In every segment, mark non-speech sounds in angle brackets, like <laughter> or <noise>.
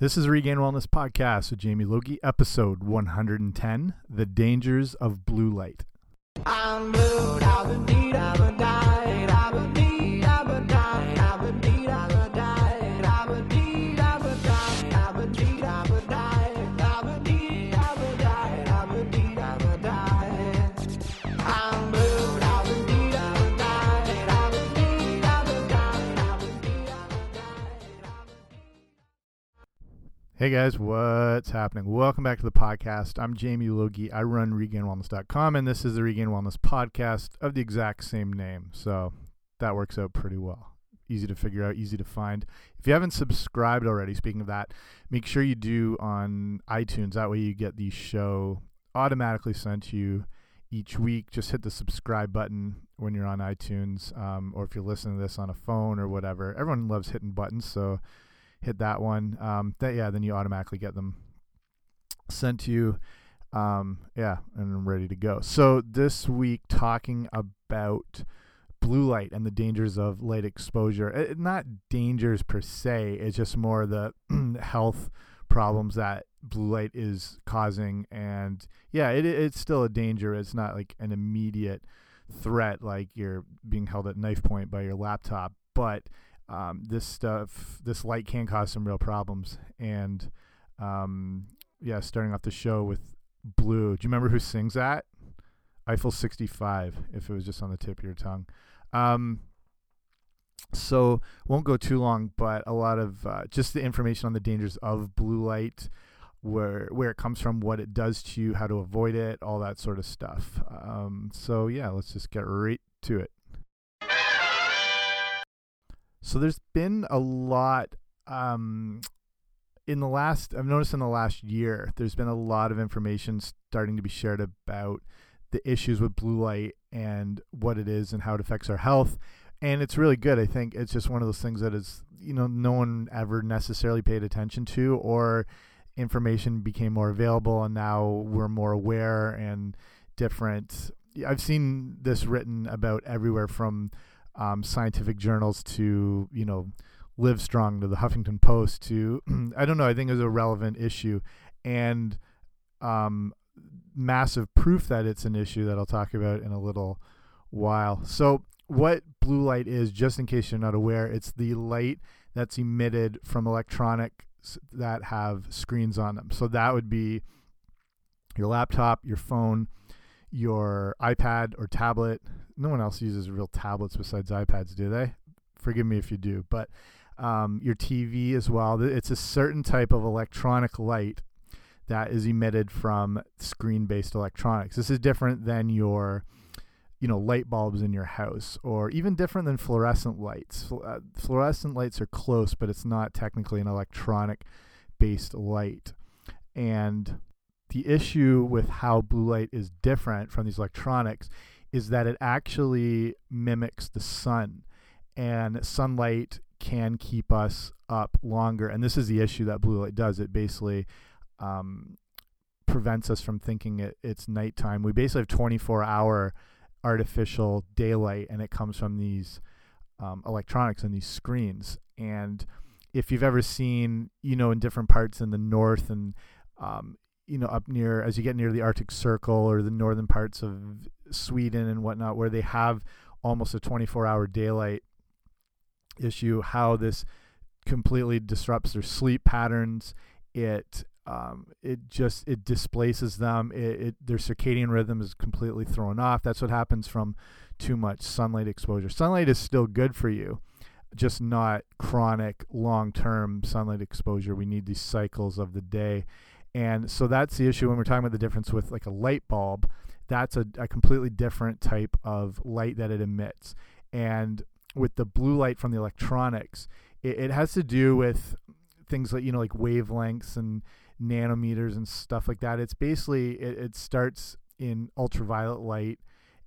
This is Regained Wellness Podcast with Jamie Logie, episode 110 The Dangers of Blue Light. Hey guys, what's happening? Welcome back to the podcast. I'm Jamie Logie. I run regainedwellness.com, and this is the Regained Wellness Podcast of the exact same name. So that works out pretty well. Easy to figure out, easy to find. If you haven't subscribed already, speaking of that, make sure you do on iTunes. That way you get the show automatically sent to you each week. Just hit the subscribe button when you're on iTunes, um, or if you're listening to this on a phone or whatever. Everyone loves hitting buttons, so hit that one. Um, that yeah, then you automatically get them sent to you. Um, yeah, and I'm ready to go. So this week, talking about blue light and the dangers of light exposure. Eh, not dangers per se. It's just more the <clears throat> health problems that blue light is causing. And yeah, it, it's still a danger. It's not like an immediate threat, like you're being held at knife point by your laptop, but um, this stuff, this light can cause some real problems. And um, yeah, starting off the show with Blue. Do you remember who sings that? Eiffel 65, if it was just on the tip of your tongue. Um, so won't go too long, but a lot of uh, just the information on the dangers of blue light, where where it comes from, what it does to you, how to avoid it, all that sort of stuff. Um, so yeah, let's just get right to it. So there's been a lot um, in the last. I've noticed in the last year, there's been a lot of information starting to be shared about the issues with blue light and what it is and how it affects our health. And it's really good. I think it's just one of those things that is, you know, no one ever necessarily paid attention to, or information became more available, and now we're more aware and different. I've seen this written about everywhere from um, scientific journals to you know Live Strong to the Huffington Post to <clears throat> I don't know I think it's a relevant issue and um, massive proof that it's an issue that I'll talk about in a little while. So what blue light is, just in case you're not aware, it's the light that's emitted from electronics that have screens on them. So that would be your laptop, your phone, your iPad or tablet. No one else uses real tablets besides iPads, do they? Forgive me if you do, but um, your TV as well. It's a certain type of electronic light that is emitted from screen-based electronics. This is different than your, you know, light bulbs in your house, or even different than fluorescent lights. Uh, fluorescent lights are close, but it's not technically an electronic-based light. And the issue with how blue light is different from these electronics is that it actually mimics the sun and sunlight can keep us up longer. And this is the issue that blue light does. It basically um, prevents us from thinking it, it's nighttime. We basically have 24 hour artificial daylight and it comes from these um, electronics and these screens. And if you've ever seen you know in different parts in the north and um, you know up near as you get near the Arctic Circle or the northern parts of Sweden and whatnot, where they have almost a 24-hour daylight issue, how this completely disrupts their sleep patterns. It um, it just it displaces them. It, it their circadian rhythm is completely thrown off. That's what happens from too much sunlight exposure. Sunlight is still good for you, just not chronic long-term sunlight exposure. We need these cycles of the day and so that's the issue when we're talking about the difference with like a light bulb. That's a, a completely different type of light that it emits. And with the blue light from the electronics, it, it has to do with things like, you know, like wavelengths and nanometers and stuff like that. It's basically, it, it starts in ultraviolet light.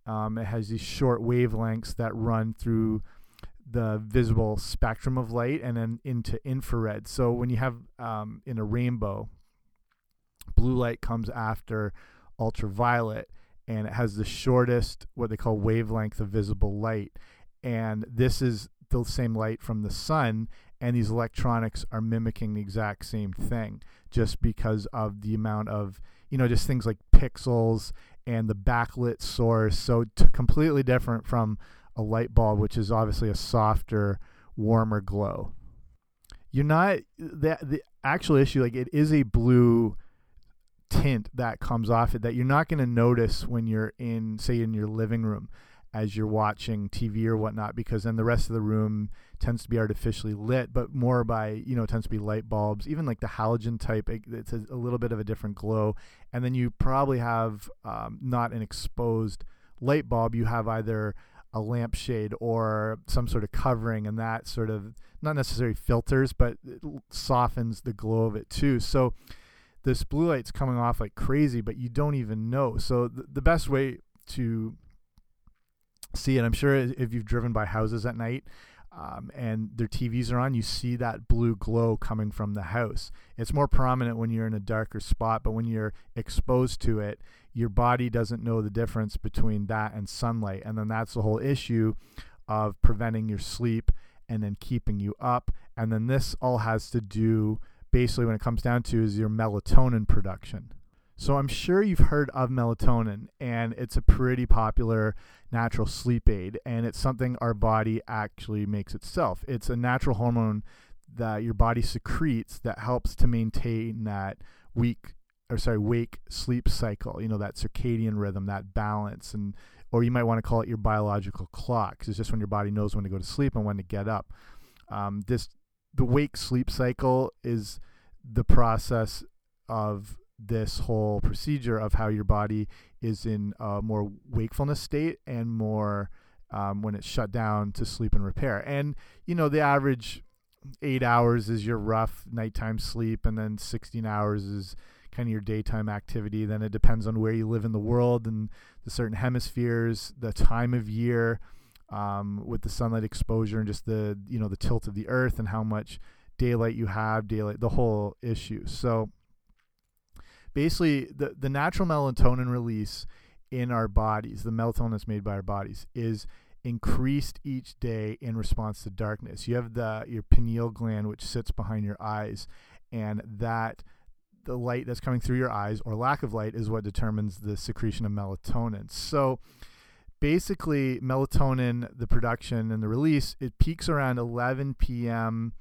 Um, it has these short wavelengths that run through the visible spectrum of light and then into infrared. So when you have um, in a rainbow, blue light comes after ultraviolet and it has the shortest what they call wavelength of visible light. And this is the same light from the sun and these electronics are mimicking the exact same thing just because of the amount of you know just things like pixels and the backlit source. So completely different from a light bulb which is obviously a softer warmer glow. You're not the the actual issue like it is a blue tint that comes off it that you're not going to notice when you're in say in your living room as you're watching TV or whatnot because then the rest of the room tends to be artificially lit but more by you know tends to be light bulbs even like the halogen type it, it's a, a, little bit of a different glow. And then you probably have um, not an exposed light bulb you have either a lampshade or some sort of covering and that sort of not necessarily filters but softens the glow of it too. So this blue light's coming off like crazy but you don't even know so th the best way to see it i'm sure if you've driven by houses at night um, and their TVs are on, you see that blue glow coming from the house. It's more prominent when you're in a darker spot, but when you're exposed to it, your body doesn't know the difference between that and sunlight. And then that's the whole issue of preventing your sleep and then keeping you up. And then this all has to do basically when it comes down to is your melatonin production. So I'm sure you've heard of melatonin, and it's a pretty popular natural sleep aid, and it's something our body actually makes itself. It's a natural hormone that your body secretes that helps to maintain that weak or sorry wake sleep cycle. You know that circadian rhythm, that balance, and or you might want to call it your biological clock. because It's just when your body knows when to go to sleep and when to get up. Um, this the wake sleep cycle is the process of this whole procedure of how your body is in a more wakefulness state and more um, when it's shut down to sleep and repair. And you know the average eight hours is your rough nighttime sleep, and then 16 hours is kind of your daytime activity. Then it depends on where you live in the world and the certain hemispheres, the time of year, um, with the sunlight exposure, and just the you know the tilt of the Earth and how much daylight you have, daylight, the whole issue. So basically the the natural melatonin release in our bodies, the melatonin that's made by our bodies, is increased each day in response to darkness. You have the your pineal gland which sits behind your eyes, and that the light that's coming through your eyes or lack of light is what determines the secretion of melatonin. So basically melatonin the production and the release it peaks around 11 p.m.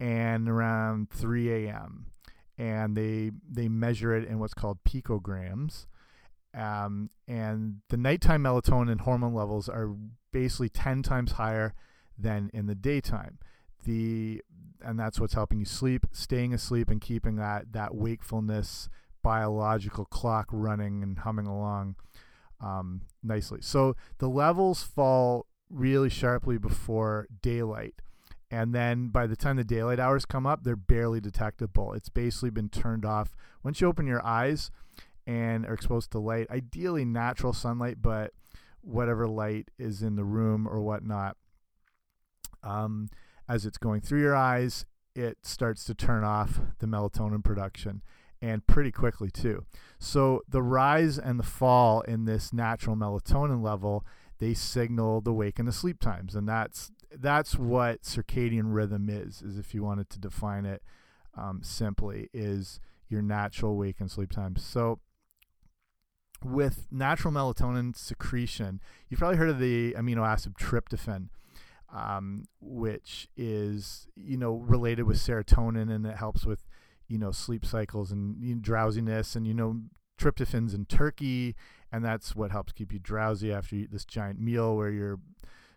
and around 3 a.m and they they measure it in what's called picograms. Um, and the nighttime melatonin hormone levels are basically 10 times higher than in the daytime. The and that's what's helping you sleep, staying asleep and keeping that that wakefulness biological clock running and humming along um, nicely. So the levels fall really sharply before daylight. And then by the time the daylight hours come up they're barely detectable. It's basically been turned off. Once you open your eyes and are exposed to light ideally natural sunlight but whatever light is in the room or whatnot um, as it's going through your eyes it starts to turn off the melatonin production and pretty quickly too. So the rise and the fall in this natural melatonin level they signal the wake and the sleep times and that's that's what circadian rhythm is is if you wanted to define it um, simply is your natural wake and sleep times so with natural melatonin secretion you've probably heard of the amino acid tryptophan um, which is you know related with serotonin and it helps with you know sleep cycles and you know, drowsiness and you know tryptophan's in turkey and that's what helps keep you drowsy after you eat this giant meal where your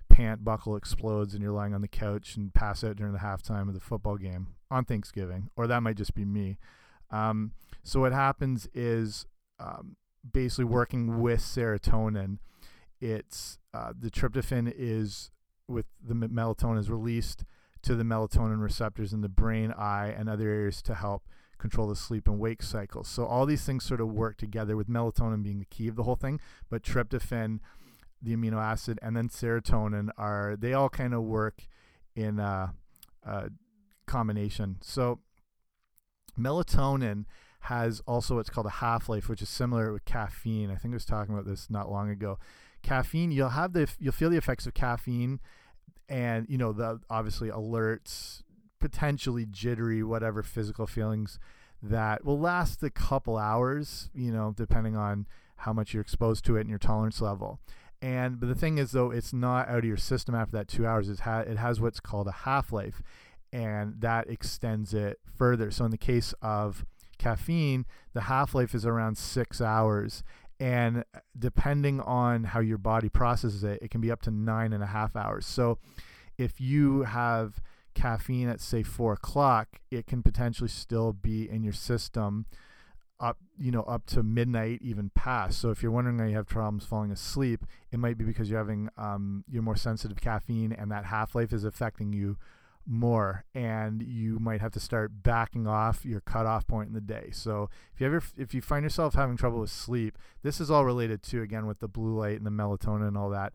pant buckle explodes and you're lying on the couch and pass out during the halftime of the football game on Thanksgiving, or that might just be me. Um, so what happens is um, basically working with serotonin. It's uh, the tryptophan is with the melatonin is released to the melatonin receptors in the brain, eye, and other areas to help control the sleep and wake cycles. So all these things sort of work together with melatonin being the key of the whole thing, but tryptophan the amino acid and then serotonin are they all kind of work in a, a combination. So melatonin has also what's called a half life, which is similar with caffeine. I think I was talking about this not long ago. Caffeine, you'll have the you'll feel the effects of caffeine, and you know the obviously alerts, potentially jittery, whatever physical feelings that will last a couple hours, you know, depending on how much you're exposed to it and your tolerance level. And but the thing is though, it's not out of your system after that two hours. It, ha it has what's called a half life, and that extends it further. So in the case of caffeine, the half life is around six hours, and depending on how your body processes it, it can be up to nine and a half hours. So if you have caffeine at say four o'clock, it can potentially still be in your system up you know up to midnight even past so if you're wondering why you have problems falling asleep it might be because you're having um, you're more sensitive to caffeine and that half-life is affecting you more and you might have to start backing off your cutoff point in the day so if you ever if you find yourself having trouble with sleep this is all related to again with the blue light and the melatonin and all that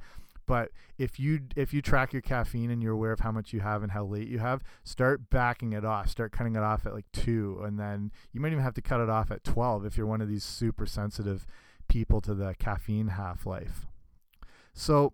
but if you if you track your caffeine and you're aware of how much you have and how late you have, start backing it off. Start cutting it off at like two, and then you might even have to cut it off at twelve if you're one of these super sensitive people to the caffeine half life. So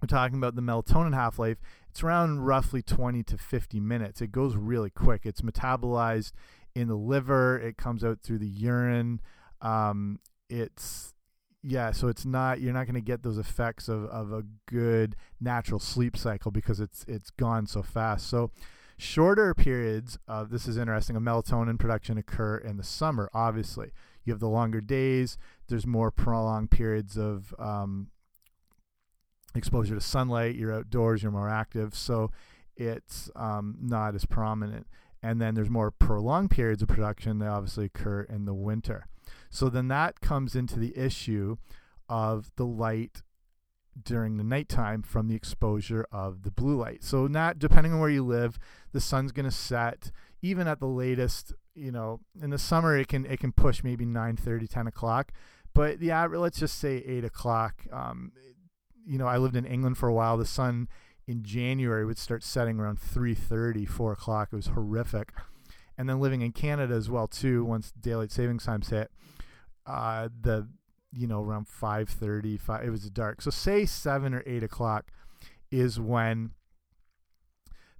we're talking about the melatonin half life. It's around roughly 20 to 50 minutes. It goes really quick. It's metabolized in the liver. It comes out through the urine. Um, it's yeah, so it's not you're not going to get those effects of, of a good natural sleep cycle because it's it's gone so fast. So shorter periods of this is interesting of melatonin production occur in the summer. Obviously, you have the longer days. There's more prolonged periods of um, exposure to sunlight. You're outdoors. You're more active, so it's um, not as prominent. And then there's more prolonged periods of production that obviously occur in the winter. So then that comes into the issue of the light during the nighttime from the exposure of the blue light. So not depending on where you live, the sun's going to set even at the latest, you know, in the summer it can it can push maybe 9 30, 10 o'clock. But average, let's just say 8 o'clock. Um, you know, I lived in England for a while. The sun in January would start setting around 3:30, 4 o'clock. It was horrific. And then living in Canada as well too. Once daylight savings times hit, uh, the you know around 5:30, 5, it was dark. So say seven or eight o'clock is when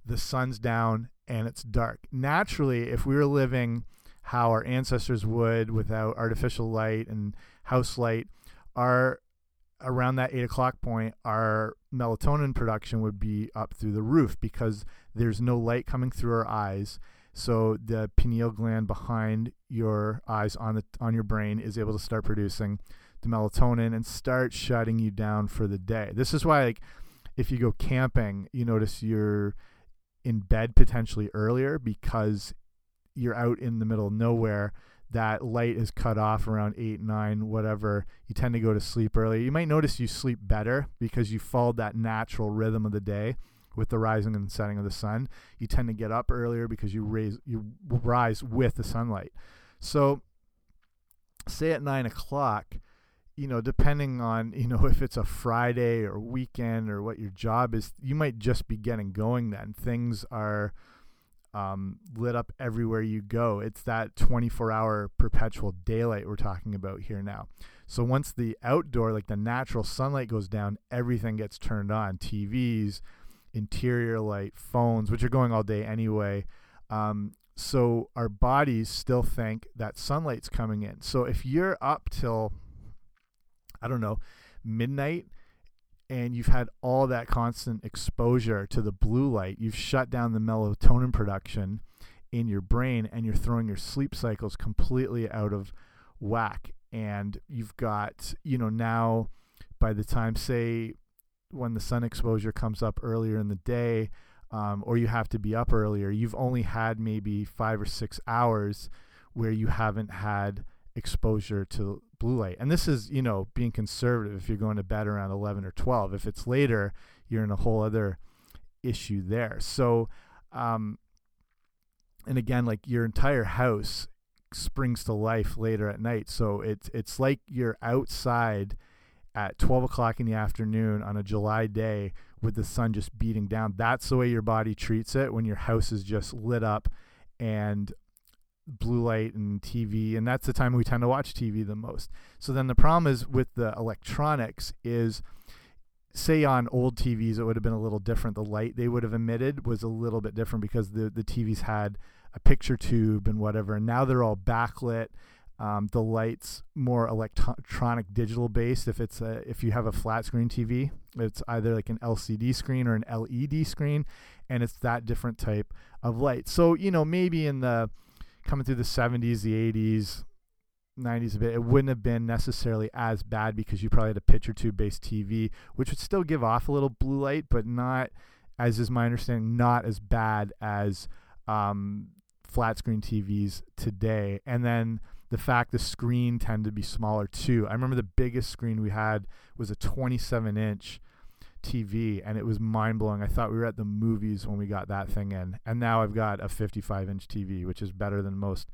the sun's down and it's dark. Naturally, if we were living how our ancestors would without artificial light and house light, our around that eight o'clock point, our melatonin production would be up through the roof because there's no light coming through our eyes so the pineal gland behind your eyes on the on your brain is able to start producing the melatonin and start shutting you down for the day. This is why like if you go camping, you notice you're in bed potentially earlier because you're out in the middle of nowhere that light is cut off around 8 9 whatever you tend to go to sleep early you might notice you sleep better because you followed that natural rhythm of the day with the rising and setting of the sun. You tend to get up earlier because you raise you rise with the sunlight. So, say at nine o'clock, you know, depending on you know <laughs> if it's a Friday or weekend or what your job is, you might just be getting going. Then things are um, lit up everywhere you go. It's that 24 hour perpetual daylight we're talking about here now. So once the outdoor, like the natural sunlight goes down, everything gets turned on. TVs, interior light, phones, which are going all day anyway. Um, so our bodies still think that sunlight's coming in. So if you're up till, I don't know, midnight and you've had all that constant exposure to the blue light, you've shut down the melatonin production in your brain and you're throwing your sleep cycles completely out of whack. And you've got, you know, now by the time, say, when the sun exposure comes up earlier in the day, um, or you have to be up earlier, you've only had maybe five or six hours where you haven't had exposure to blue light. And this is, you know, being conservative if you're going to bed around 11 or 12. If it's later, you're in a whole other issue there. So, um, and again, like your entire house springs to life later at night. So it's it's like you're outside at 12 o'clock in the afternoon on a July day with the sun just beating down. That's the way your body treats it when your house is just lit up and blue light and TV. And that's the time we tend to watch TV the most. So then the problem is with the electronics is say on old TVs, it would have been a little different. The light they would have emitted was a little bit different because the the TVs had a picture tube and whatever. And now they're all backlit. Um, the lights more electronic digital based. If it's a, if you have a flat screen TV, it's either like an LCD screen or an LED screen, and it's that different type of light. So you know maybe in the coming through the 70s, the 80s, 90s a bit, it wouldn't have been necessarily as bad because you probably had a picture tube based TV, which would still give off a little blue light, but not, as is my understanding, not as bad as um, flat screen TVs today. And then the fact the screen tended to be smaller too. I remember the biggest screen we had was a 27 inch TV and it was mind blowing. I thought we were at the movies when we got that thing in. And now I've got a 55 inch TV, which is better than most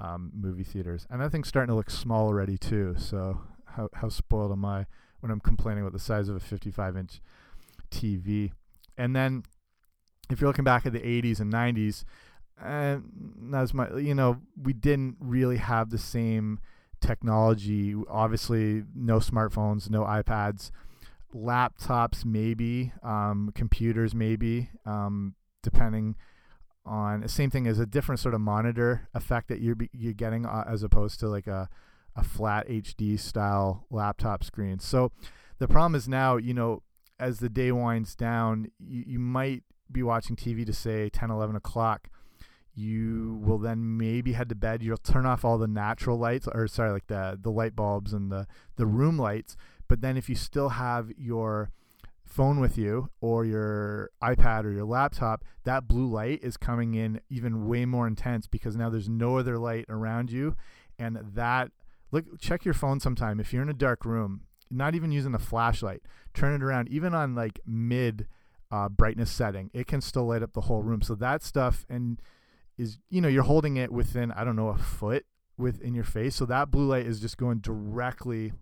um, movie theaters. And that thing's starting to look small already too. So how how spoiled am I when I'm complaining about the size of a 55 inch TV? And then if you're looking back at the 80s and 90s, and as my you know we didn't really have the same technology. Obviously, no smartphones, no iPads, laptops maybe, um, computers maybe, um, depending on the same thing as a different sort of monitor effect that you're you're getting uh, as opposed to like a a flat HD style laptop screen. So the problem is now, you know, as the day winds down, you, you might be watching TV to say 10, 11 o'clock. You will then maybe head to bed. You'll turn off all the natural lights, or sorry, like the the light bulbs and the the room lights. But then if you still have your phone with you or your iPad or your laptop, that blue light is coming in even way more intense because now there's no other light around you. And that, look, check your phone sometime. If you're in a dark room, not even using a flashlight, turn it around, even on like mid uh, brightness setting, it can still light up the whole room. So that stuff, and is, you know, you're holding it within, I don't know, a foot within your face. So that blue light is just going directly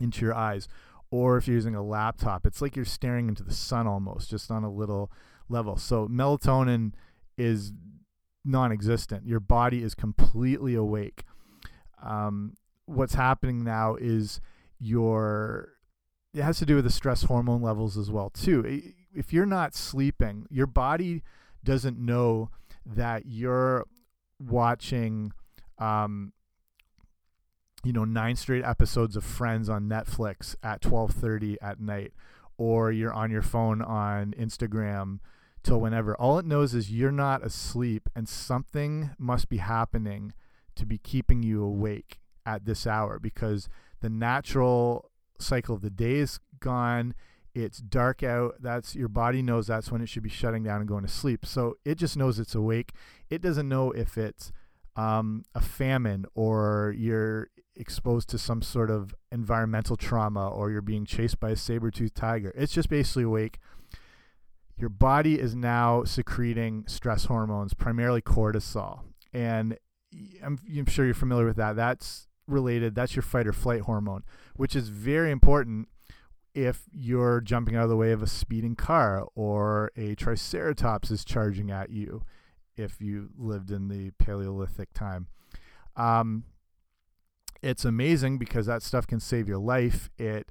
into your eyes or if you're using a laptop, it's like you're staring into the sun almost, just on a little level. So melatonin is non-existent. Your body is completely awake. Um, what's happening now is your it has to do with the stress hormone levels as well too. If you're not sleeping, your body doesn't know that you're watching um, you know nine straight episodes of friends on netflix at 12.30 at night or you're on your phone on instagram till whenever. All it knows is you're not asleep and something must be happening to be keeping you awake at this hour because the natural cycle of the day is gone. It's dark out. That's your body knows that's when it should be shutting down and going to sleep. So it just knows it's awake. It doesn't know if it's um, a famine or you're exposed to some sort of environmental trauma or you're being chased by a saber-toothed tiger. It's just basically awake. Your body is now secreting stress hormones, primarily cortisol. And I'm, I'm sure you're familiar with that. That's related, that's your fight or flight hormone, which is very important if you're jumping out of the way of a speeding car or a triceratops is charging at you if you lived in the Paleolithic time. Um, it's amazing because that stuff can save your life. It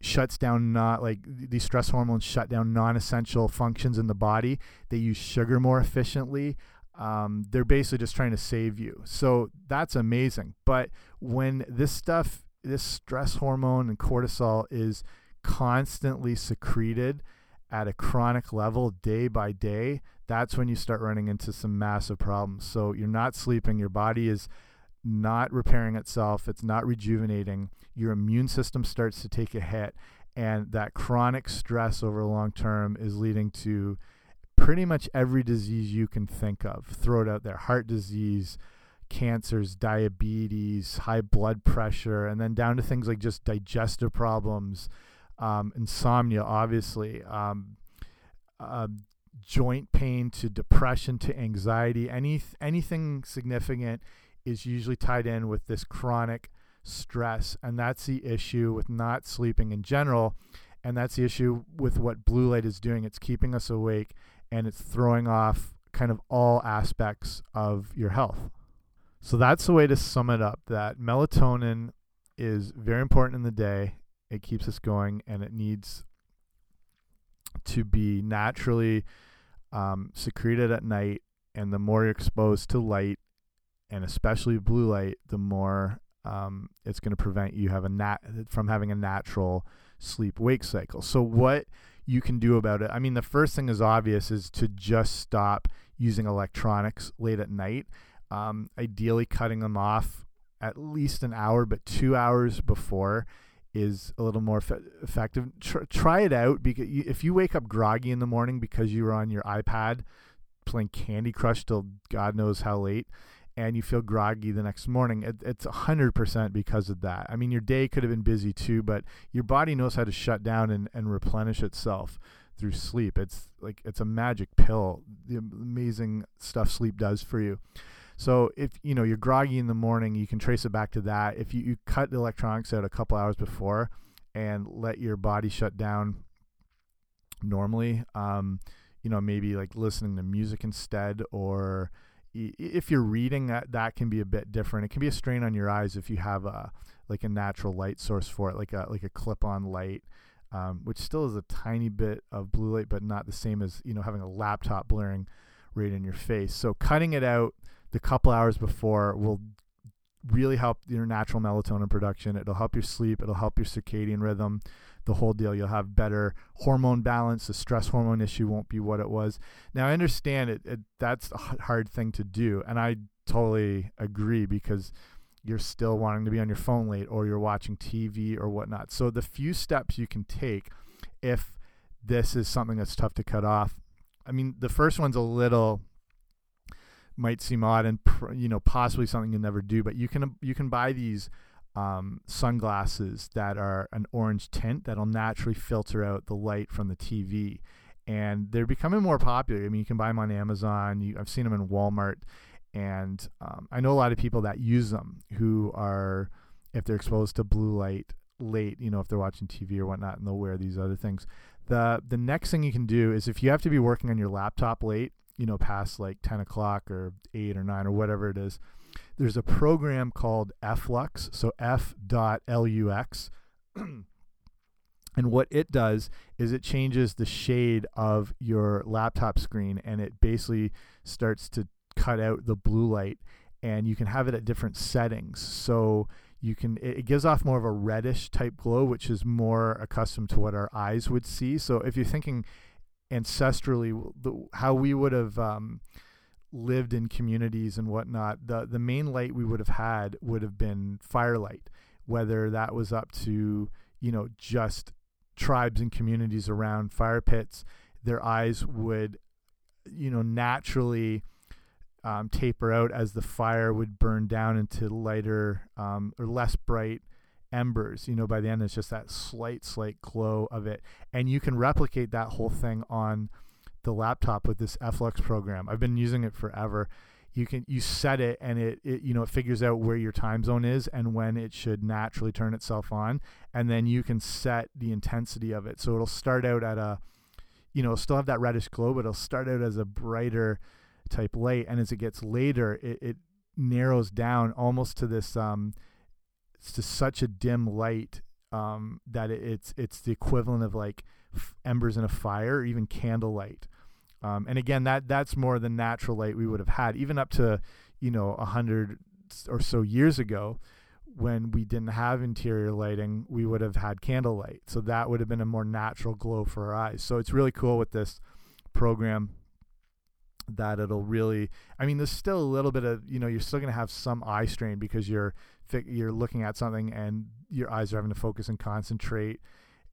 shuts down not like these stress hormones shut down non-essential functions in the body. They use sugar more efficiently. Um, they're basically just trying to save you. So that's amazing. But when this stuff, this stress hormone and cortisol is constantly secreted at a chronic level day by day, that's when you start running into some massive problems. So you're not sleeping, your body is not repairing itself, it's not rejuvenating, your immune system starts to take a hit, and that chronic stress over the long term is leading to pretty much every disease you can think of. Throw it out there heart disease, cancers, diabetes, high blood pressure, and then down to things like just digestive problems, um, insomnia, obviously. Um, uh, joint pain to depression to anxiety any anything significant is usually tied in with this chronic stress. And that's the issue with not sleeping in general. And that's the issue with what blue light is doing. It's keeping us awake and it's throwing off kind of all aspects of your health. So that's the way to sum it up that melatonin is very important in the day. It keeps us going and it needs to be naturally um, secreted at night, and the more you're exposed to light, and especially blue light, the more um, it's going to prevent you have a nat from having a natural sleep wake cycle. So what you can do about it? I mean, the first thing is obvious is to just stop using electronics late at night. Um, ideally, cutting them off at least an hour, but two hours before is a little more effective. Tr try it out because you, if you wake up groggy in the morning because you were on your iPad playing Candy Crush till God knows how late, and you feel groggy the next morning, it, it's 100% because of that. I mean, your day could have been busy too, but your body knows how to shut down and, and replenish itself through sleep. It's like it's a magic pill. The amazing stuff sleep does for you. So if you know you're groggy in the morning, you can trace it back to that. If you, you cut the electronics out a couple hours before and let your body shut down normally, um, you know maybe like listening to music instead, or if you're reading that that can be a bit different. It can be a strain on your eyes if you have a like a natural light source for it, like a like a clip-on light. Um, which still is a tiny bit of blue light, but not the same as you know having a laptop blaring right in your face. So cutting it out the couple hours before will really help your natural melatonin production. It'll help your sleep. It'll help your circadian rhythm. The whole deal. You'll have better hormone balance. The stress hormone issue won't be what it was. Now I understand it. it that's a hard thing to do, and I totally agree because you're still wanting to be on your phone late or you're watching TV or whatnot. So the few steps you can take if this is something that's tough to cut off. I mean, the first one's a little might seem odd and you know possibly something you'll never do but you can you can buy these um, sunglasses that are an orange tint that'll naturally filter out the light from the TV and they're becoming more popular. I mean you can buy them on Amazon. You, I've seen them in Walmart. And um, I know a lot of people that use them who are if they're exposed to blue light late you know if they're watching TV or whatnot and they'll wear these other things. The the next thing you can do is if you have to be working on your laptop late you know, past like 10 o'clock or 8 or 9 or whatever it is, there's a program called f.lux, so F.lux. <clears throat> and what it does is it changes the shade of your laptop screen and it basically starts to cut out the blue light and you can have it at different settings. So you can it gives off more of a reddish type glow which is more accustomed to what our eyes would see. So if you're thinking ancestrally the, how we would have um, lived in communities and whatnot, the the main light we would have had would have been firelight, whether that was up to you know just tribes and communities around fire pits. Their eyes would, you know, naturally um, taper out as the fire would burn down into lighter um, or less bright embers you know by the end it's just that slight slight glow of it and you can replicate that whole thing on the laptop with this f.lux program. I've been using it forever. You can you set it and it, it you know it figures out where your time zone is and when it should naturally turn itself on and then you can set the intensity of it. So it'll start out at a you know still have that reddish glow but it'll start out as a brighter type light. And as it gets later it, it narrows down almost to this um it's just such a dim light um, that it, it's it's the equivalent of like embers in a fire, or even candlelight. Um, and again, that that's more the natural light we would have had, even up to you know a hundred or so years ago, when we didn't have interior lighting, we would have had candlelight. So that would have been a more natural glow for our eyes. So it's really cool with this program that it'll really. I mean, there's still a little bit of you know you're still gonna have some eye strain because you're you're looking at something and your eyes are having to focus and concentrate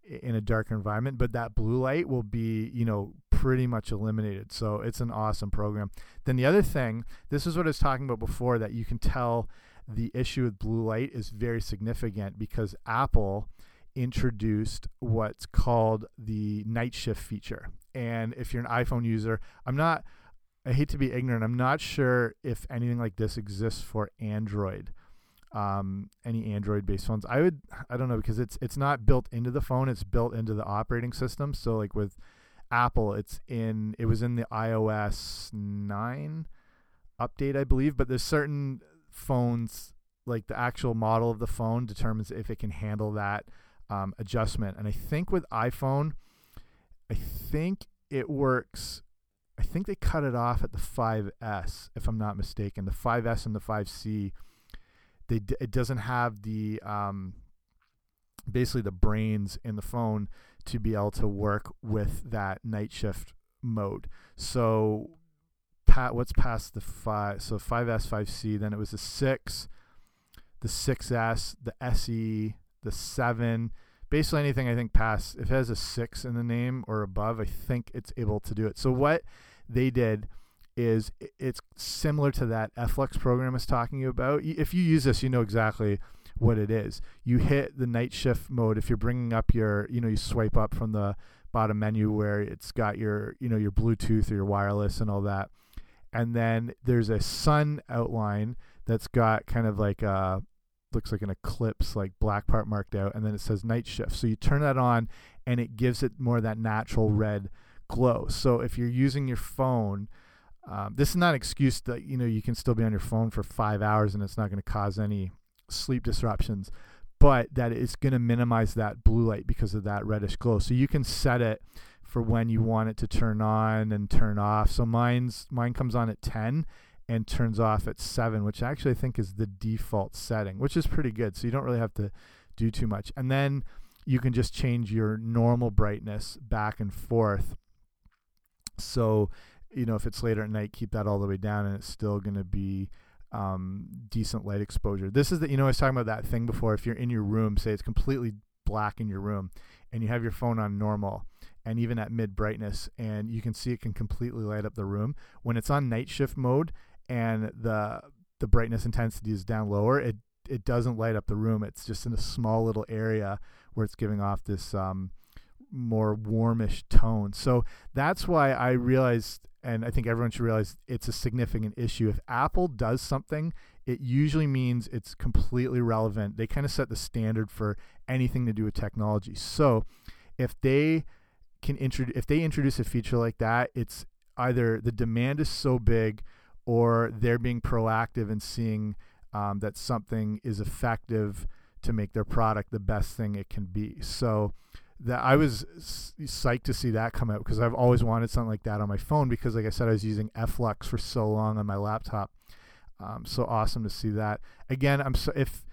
in a darker environment but that blue light will be you know pretty much eliminated so it's an awesome program then the other thing this is what i was talking about before that you can tell the issue with blue light is very significant because apple introduced what's called the night shift feature and if you're an iphone user i'm not i hate to be ignorant i'm not sure if anything like this exists for android um, any Android based phones. I would I don't know because it's it's not built into the phone, it's built into the operating system. So like with Apple, it's in it was in the iOS 9 update, I believe, but there's certain phones like the actual model of the phone determines if it can handle that um, adjustment. And I think with iPhone, I think it works. I think they cut it off at the 5S, if I'm not mistaken. The 5S and the 5C, they it doesn't have the um, basically the brains in the phone to be able to work with that night shift mode. So, pat, what's past the five? So 5S, 5C. Then it was the six, the 6S, the SE, the seven. Basically, anything I think past if it has a six in the name or above, I think it's able to do it. So what they did is it's similar to that f.lux program is talking about. If you use this, you know exactly what it is. You hit the night shift mode if you're bringing up your, you know, you swipe up from the bottom menu where it's got your, you know, your Bluetooth or your wireless and all that. And then there's a sun outline that's got kind of like a looks like an eclipse, like black part marked out, and then it says night shift. So you turn that on, and it gives it more of that natural red glow. So if you're using your phone, um, this is not an excuse that you know you can still be on your phone for five hours and it's not going to cause any sleep disruptions, but that it's going to minimize that blue light because of that reddish glow. So you can set it for when you want it to turn on and turn off. So mine's mine comes on at 10 and turns off at 7, which actually I think is the default setting, which is pretty good. So you don't really have to do too much. And then you can just change your normal brightness back and forth. So, you know, if it's later at night, keep that all the way down and it's still going to be um, decent light exposure. This is the, you know, I was talking about that thing before. If you're in your room, say it's completely black in your room and you have your phone on normal and even at mid brightness and you can see it can completely light up the room. When it's on night shift mode and the the brightness intensity is down lower, it it doesn't light up the room. It's just in a small little area where it's giving off this um, more warmish tone. So that's why I realized and I think everyone should realize it's a significant issue. If Apple does something, it usually means it's completely relevant. They kind of set the standard for anything to do with technology. So, if they can introduce if they introduce a feature like that, it's either the demand is so big or they're being proactive and seeing um, that something is effective to make their product the best thing it can be. So, that I was psyched to see that come out because I've always wanted something like that on my phone because, like I said, I was using f.lux for so long on my laptop. Um, so awesome to see that. Again, I'm so if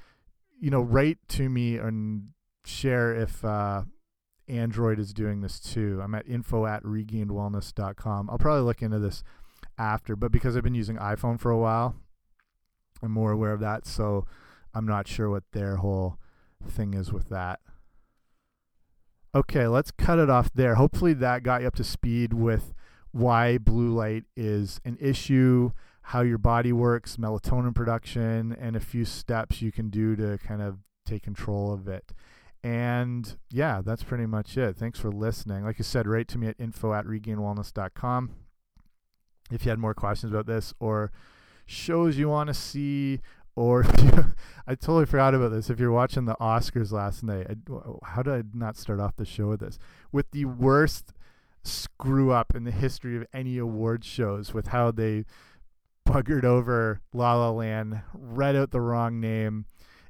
you know, write to me and share if uh, Android is doing this too. I'm at info at regainedwellness.com. I'll probably look into this after, but because I've been using iPhone for a while, I'm more aware of that. So I'm not sure what their whole thing is with that. Okay, let's cut it off there. Hopefully that got you up to speed with why blue light is an issue, how your body works, melatonin production, and a few steps you can do to kind of take control of it. And yeah, that's pretty much it. Thanks for listening. Like I said, write to me at info at regainedwellness.com if you had more questions about this or shows you want to see or <laughs> I totally forgot about this. If you're watching the Oscars last night, I, how did I not start off the show with this? With the worst screw up in the history of any award shows, with how they buggered over La La Land, read out the wrong name,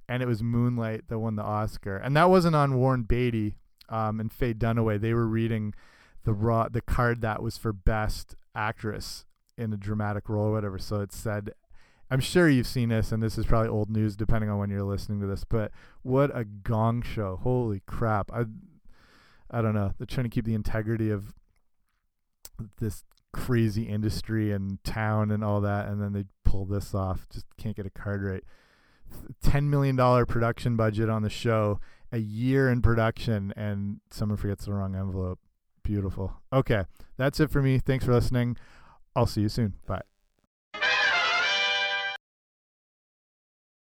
and it was Moonlight that won the Oscar. And that wasn't on Warren Beatty um, and Faye Dunaway. They were reading the raw the card that was for Best Actress in a dramatic role or whatever. So it said I'm sure you've seen this, and this is probably old news depending on when you're listening to this. But what a gong show! Holy crap! I, I don't know. They're trying to keep the integrity of this crazy industry and town and all that, and then they pull this off. Just can't get a card right. Ten million dollar production budget on the show, a year in production, and someone forgets the wrong envelope. Beautiful. Okay, that's it for me. Thanks for listening. I'll see you soon. Bye.